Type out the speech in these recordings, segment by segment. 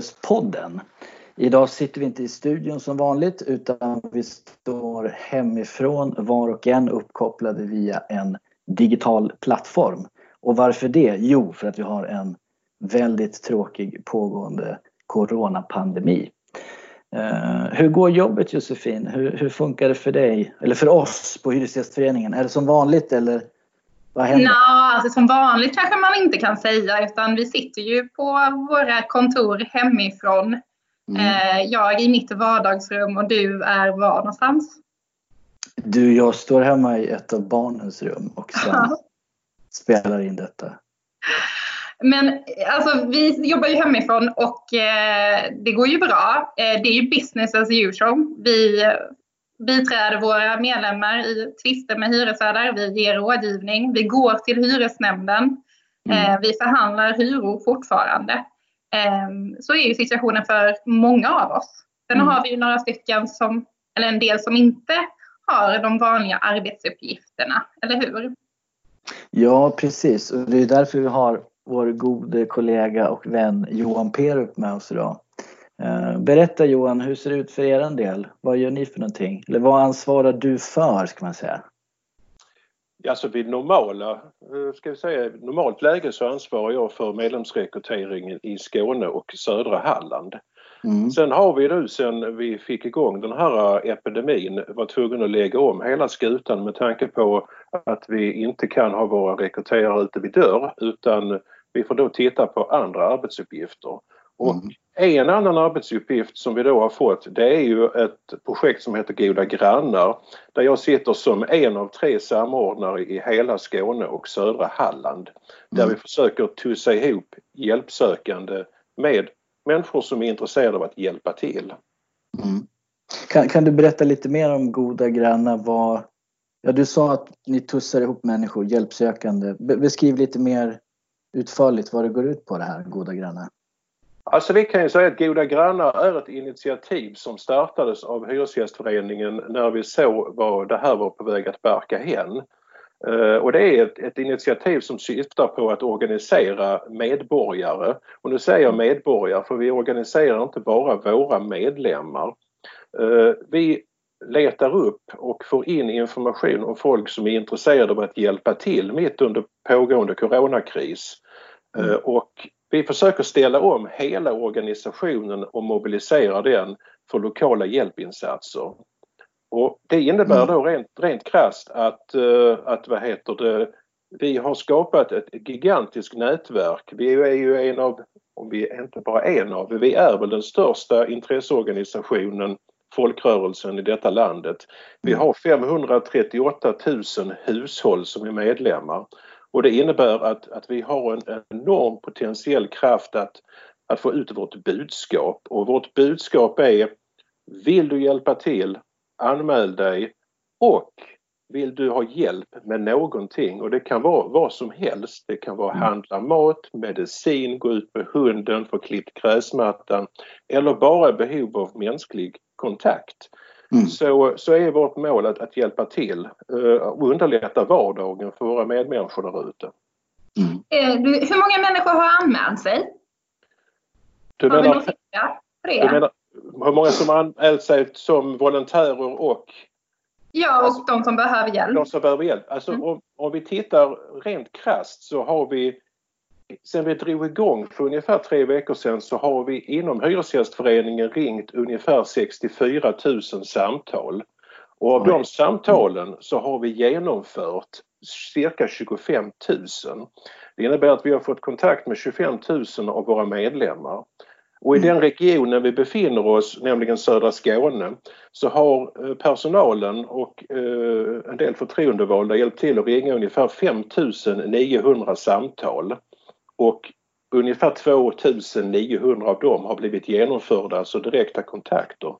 Hyrespodden. Idag sitter vi inte i studion som vanligt utan vi står hemifrån var och en uppkopplade via en digital plattform. Och varför det? Jo, för att vi har en väldigt tråkig pågående coronapandemi. Uh, hur går jobbet Josefin? Hur, hur, funkar det för dig? Eller för oss på Hyresgästföreningen? Är det som vanligt eller vad händer? Nå, alltså som vanligt kanske man inte kan säga utan vi sitter ju på våra kontor hemifrån. Mm. Uh, jag i mitt vardagsrum och du är var någonstans? Du, jag står hemma i ett av barnens rum och sen spelar in detta. Men alltså, vi jobbar ju hemifrån och eh, det går ju bra. Eh, det är ju business as usual. Vi biträder våra medlemmar i tvister med hyresvärdar. Vi ger rådgivning. Vi går till hyresnämnden. Mm. Eh, vi förhandlar hyror fortfarande. Eh, så är ju situationen för många av oss. Sen mm. har vi ju några stycken som, eller en del som inte har de vanliga arbetsuppgifterna, eller hur? Ja, precis. Och det är därför vi har vår gode kollega och vän Johan Perup med oss idag. Eh, berätta Johan, hur ser det ut för er del? Vad gör ni för någonting? Eller vad ansvarar du för ska man säga? Alltså vid normala, eh, ska vi säga, normalt läge så ansvarar jag för medlemsrekryteringen i Skåne och södra Halland. Mm. Sen har vi nu sen vi fick igång den här epidemin var tvungna att lägga om hela skutan med tanke på att vi inte kan ha våra rekryterare ute vid dörr utan vi får då titta på andra arbetsuppgifter. Och mm. En annan arbetsuppgift som vi då har fått det är ju ett projekt som heter Goda grannar där jag sitter som en av tre samordnare i hela Skåne och södra Halland. Där mm. vi försöker tussa ihop hjälpsökande med människor som är intresserade av att hjälpa till. Mm. Kan, kan, du berätta lite mer om Goda grannar? Vad, ja, du sa att ni tussar ihop människor, hjälpsökande. Be, beskriv lite mer utförligt vad det går ut på det här Goda grannar. Alltså vi kan ju säga att Goda grannar är ett initiativ som startades av Hyresgästföreningen när vi såg vad det här var på väg att barka hän. Eh, och det är ett, ett, initiativ som syftar på att organisera medborgare. Och nu säger jag medborgare för vi organiserar inte bara våra medlemmar. Eh, vi letar upp och får in information om folk som är intresserade av att hjälpa till mitt under pågående coronakris. Mm. Och vi försöker ställa om hela organisationen och mobilisera den för lokala hjälpinsatser. Och det innebär mm. då rent, rent krasst att, uh, att vad heter det, vi har skapat ett gigantiskt nätverk. Vi är ju en av, om vi är inte bara en av, vi är väl den största intresseorganisationen folkrörelsen i detta landet. Vi har 538 000 hushåll som är medlemmar och det innebär att, att vi har en enorm potentiell kraft att, att få ut vårt budskap och vårt budskap är Vill du hjälpa till anmäl dig och vill du ha hjälp med någonting och det kan vara vad som helst. Det kan vara mm. handla mat, medicin, gå ut med hunden, få klippt gräsmattan eller bara behov av mänsklig kontakt. Mm. Så, så är vårt mål att, att hjälpa till uh, och underlätta vardagen för våra medmänniskor där ute. Mm. Eh, hur många människor har anmält sig? Du har menar, Du menar hur många som har anmält sig som volontärer och Ja, och alltså, de som behöver hjälp. De som behöver hjälp. Alltså, mm. om, om, vi tittar rent krast så har vi sen vi drog igång för ungefär tre veckor sedan så har vi inom Hyresgästföreningen ringt ungefär 64 000 samtal. Och av de samtalen så har vi genomfört cirka 25 000. Det innebär att vi har fått kontakt med 25 000 av våra medlemmar. Och i mm. den regionen vi befinner oss, nämligen södra Skåne, så har eh, personalen och eh, en del förtroendevalda hjälpt till att ringa ungefär 5900 samtal. Och ungefär 2900 av dem har blivit genomförda, alltså direkta kontakter.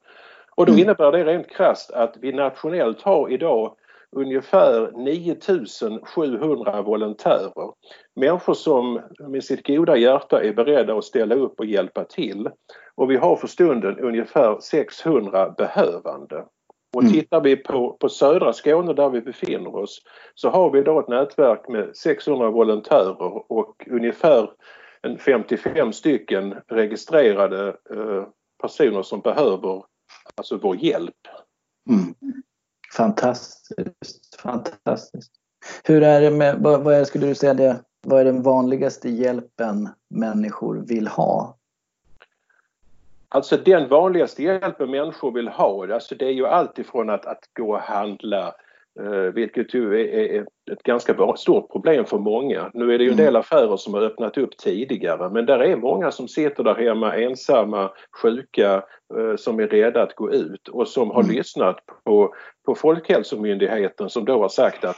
Och då mm. innebär det rent krasst att vi nationellt har idag ungefär 9700 volontärer. Människor som med sitt goda hjärta är beredda att ställa upp och hjälpa till. Och vi har för stunden ungefär 600 behövande. Och mm. tittar vi på, på södra Skåne där vi befinner oss så har vi då ett nätverk med 600 volontärer och ungefär en 55 stycken registrerade eh, personer som behöver alltså vår hjälp. Mm. Fantastiskt, fantastiskt. Hur är det med, vad, vad är, skulle du säga det, vad är den vanligaste hjälpen människor vill ha? Alltså den vanligaste hjälpen människor vill ha, alltså det är ju alltifrån att, att gå och handla, eh, vilket ju är, ett ganska stort problem för många. Nu är det ju en mm. del affärer som har öppnat upp tidigare men där är många som sitter där hemma ensamma, sjuka, eh, som är rädda att gå ut och som har mm. lyssnat på, på Folkhälsomyndigheten som då har sagt att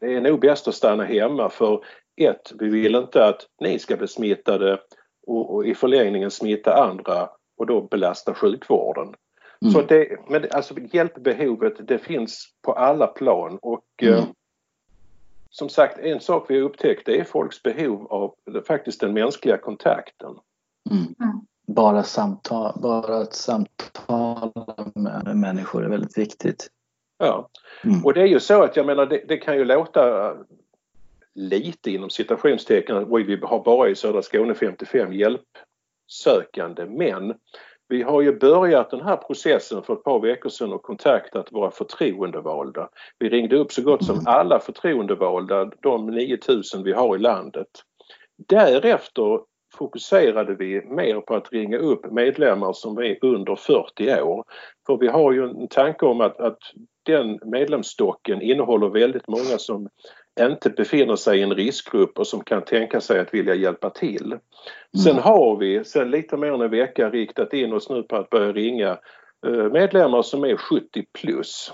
det är nog bäst att stanna hemma för ett, vi vill inte att ni ska bli smittade och, och i förlängningen smitta andra och då belasta sjukvården. Mm. Så det, men alltså hjälpbehovet det finns på alla plan och mm. eh, som sagt en sak vi har upptäckt det är folks behov av faktiskt den mänskliga kontakten. Mm. mm. Bara samtal, bara att samtala med människor är väldigt viktigt. Ja, mm. och det är ju så att jag menar det, det kan ju låta lite inom citationstecken, vi har bara i södra Skåne 55 hjälpsökande men vi har ju börjat den här processen för ett par veckor sedan och kontaktat våra förtroendevalda. Vi ringde upp så gott som alla förtroendevalda, de 9000 vi har i landet. Därefter fokuserade vi mer på att ringa upp medlemmar som är under 40 år. För vi har ju en tanke om att, att den medlemsstocken innehåller väldigt många som inte befinner sig i en riskgrupp och som kan tänka sig att vilja hjälpa till. Mm. Sen har vi sen lite mer än en vecka riktat in oss nu på att börja ringa eh, medlemmar som är 70 plus.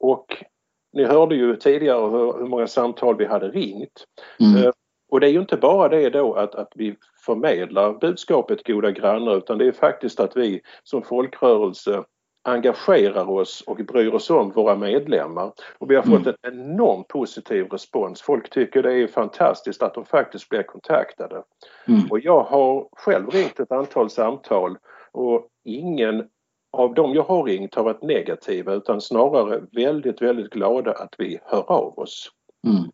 Och ni hörde ju tidigare hur, många samtal vi hade ringt. Mm. Eh, och det är ju inte bara det då att, att vi förmedlar budskapet goda grannar utan det är faktiskt att vi som folkrörelse engagerar oss och bryr oss om våra medlemmar. Och vi har fått mm. en enormt positiv respons. Folk tycker det är fantastiskt att de faktiskt blir kontaktade. Mm. Och jag har själv ringt ett antal samtal och ingen av dem jag har ringt har varit negativa utan snarare väldigt, väldigt glada att vi hör av oss. Mm.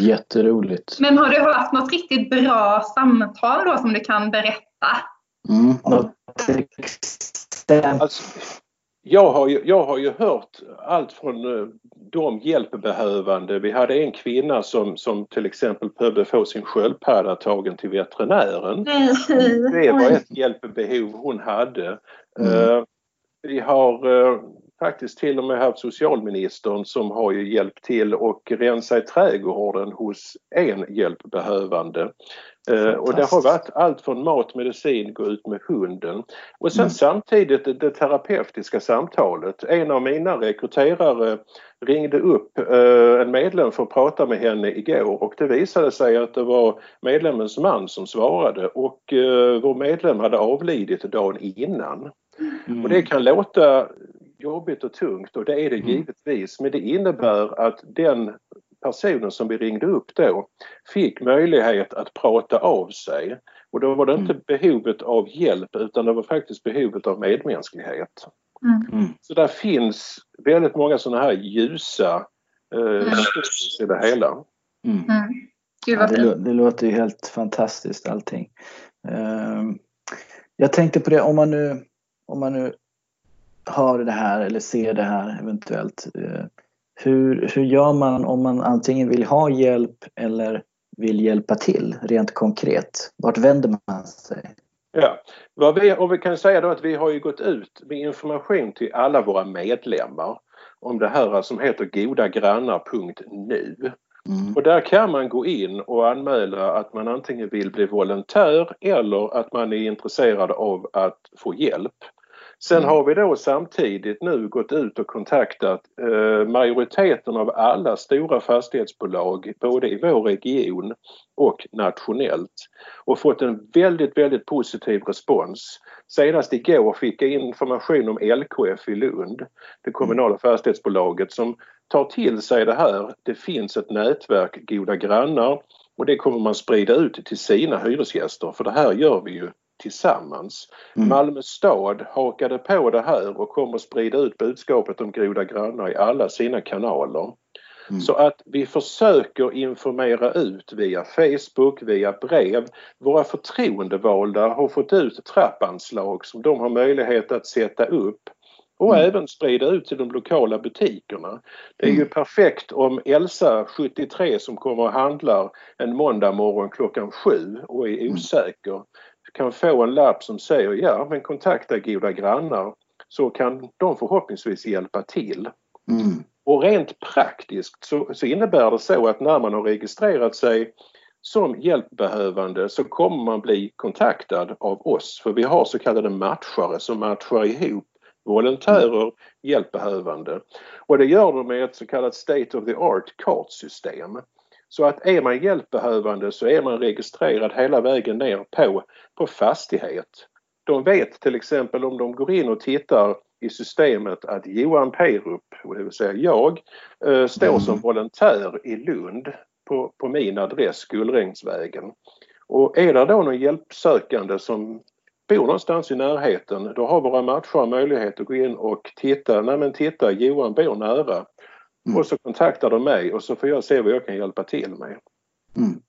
Jätteroligt. Men har du hört något riktigt bra samtal då som du kan berätta? Mm. Alltså, jag har, ju, jag har ju hört allt från eh, de hjälpbehövande. Vi hade en kvinna som, som till exempel behövde få sin sköldpadda tagen till veterinären. Det var ett hjälpbehov hon hade. Mm. Uh, vi har uh, faktiskt till och med haft socialministern som har ju hjälpt till och rensa i trädgården hos en hjälpbehövande. Eh, och det har varit allt från mat, medicin, gå ut med hunden. Och sen mm. samtidigt det, det terapeutiska samtalet. En av mina rekryterare ringde upp eh, en medlem för att prata med henne igår och det visade sig att det var medlemmens man som svarade och eh, vår medlem hade avlidit dagen innan. Mm. Och det kan låta jobbigt och tungt och det är det mm. givetvis men det innebär att den personen som vi ringde upp då fick möjlighet att prata av sig. Och då var det inte mm. behovet av hjälp utan det var faktiskt behovet av medmänsklighet. Mm. mm. Så där finns väldigt många sådana här ljusa eh, mm. i det hela. Mm. Ja, det, det, låter ju helt fantastiskt allting. Uh, jag tänkte på det om man nu, om man nu hör det här eller ser det här eventuellt. Uh, hur, hur gör man om man antingen vill ha hjälp eller vill hjälpa till rent konkret? Vart vänder man sig? Ja, vad vi, och vi kan säga då att vi har ju gått ut med information till alla våra medlemmar om det här som heter godagrannar.nu. Mm. Och där kan man gå in och anmäla att man antingen vill bli volontär eller att man är intresserad av att få hjälp. Sen mm. har vi då samtidigt nu gått ut och kontaktat eh, majoriteten av alla stora fastighetsbolag både i vår region och nationellt och fått en väldigt, väldigt positiv respons. Senast igår fick jag information om LKF i Lund, det kommunala mm. fastighetsbolaget som tar till sig det här. Det finns ett nätverk goda grannar och det kommer man sprida ut till sina hyresgäster för det här gör vi ju tillsammans. Mm. Malmö stad hakade på det här och kommer sprida ut budskapet om goda grannar i alla sina kanaler. Mm. Så att vi försöker informera ut via Facebook, via brev. Våra förtroendevalda har fått ut trappanslag som de har möjlighet att sätta upp och mm. även sprida ut till de lokala butikerna. Det är mm. ju perfekt om Elsa, 73, som kommer och handlar en måndag morgon klockan sju och är mm. osäker kan få en lapp som säger ja men kontakta goda grannar så kan de förhoppningsvis hjälpa till. Mm. Och rent praktiskt så, så, innebär det så att när man har registrerat sig som hjälpbehövande så kommer man bli kontaktad av oss för vi har så kallade matchare som matchar ihop volontärer, hjälpbehövande. Och det gör de med ett så kallat State of the Art kartsystem. Så att är man hjälpbehövande så är man registrerad hela vägen ner på, på fastighet. De vet till exempel om de går in och tittar i systemet att Johan Perup, det vill säga jag, eh, står mm. som volontär i Lund på, på min adress Gullrängsvägen. Och är det då någon hjälpsökande som bor någonstans i närheten, då har våra matcher möjlighet att gå in och titta. Nej men titta, Johan bor nära. Mm. Och så kontaktar de mig och så får jag se vad jag kan hjälpa till med. Mm.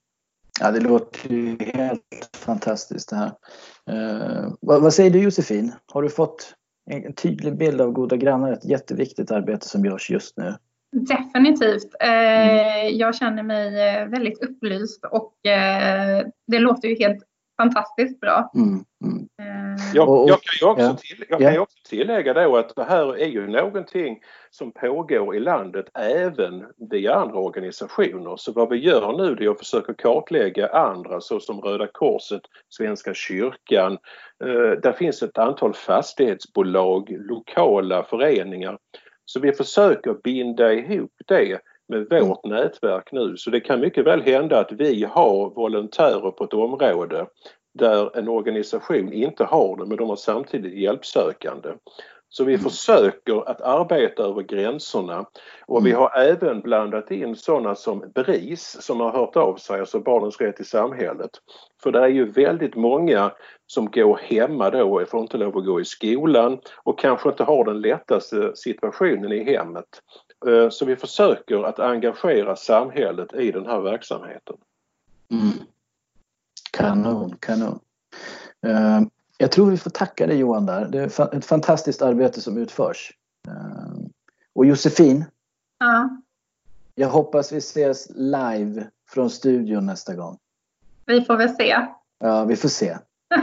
Ja, det låter ju helt fantastiskt det här. Eh, vad, vad, säger du Josefin? Har du fått en tydlig bild av Goda grannar? Ett jätteviktigt arbete som görs just nu. Definitivt. Eh, mm. Jag känner mig eh, väldigt upplyst och eh, det låter ju helt fantastiskt bra. Mm, mm. Jag, jag, kan ju också, till, jag kan också tillägga då att det här är ju någonting som pågår i landet även via andra organisationer. Så vad vi gör nu det är att försöka kartlägga andra såsom Röda Korset, Svenska kyrkan. Eh, där finns ett antal fastighetsbolag, lokala föreningar. Så vi försöker binda ihop det med vårt mm. nätverk nu. Så det kan mycket väl hända att vi har volontärer på ett område där en organisation inte har det men de har samtidigt hjälpsökande. Så vi mm. försöker att arbeta över gränserna och vi mm. har även blandat in sådana som BRIS som har hört av sig, alltså Barnens rätt i samhället. För det är ju väldigt många som går hemma då och får inte lov att gå i skolan och kanske inte har den lättaste situationen i hemmet. Eh, så vi försöker att engagera samhället i den här verksamheten. Mm. Kanon, kanon. Uh, jag tror vi får tacka dig Johan där. Det är ett fantastiskt arbete som utförs. Uh, och Josefin. Ja. Jag hoppas vi ses live från studion nästa gång. Vi får väl se. Ja, vi får se.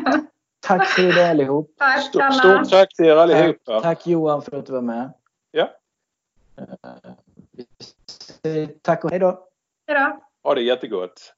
Tack för idag allihop. Tack Stort, stort tack till er allihopa. Tack, tack Johan för att du var med. Ja. Uh, tack och hej då. Hej då. Ha det jättegott.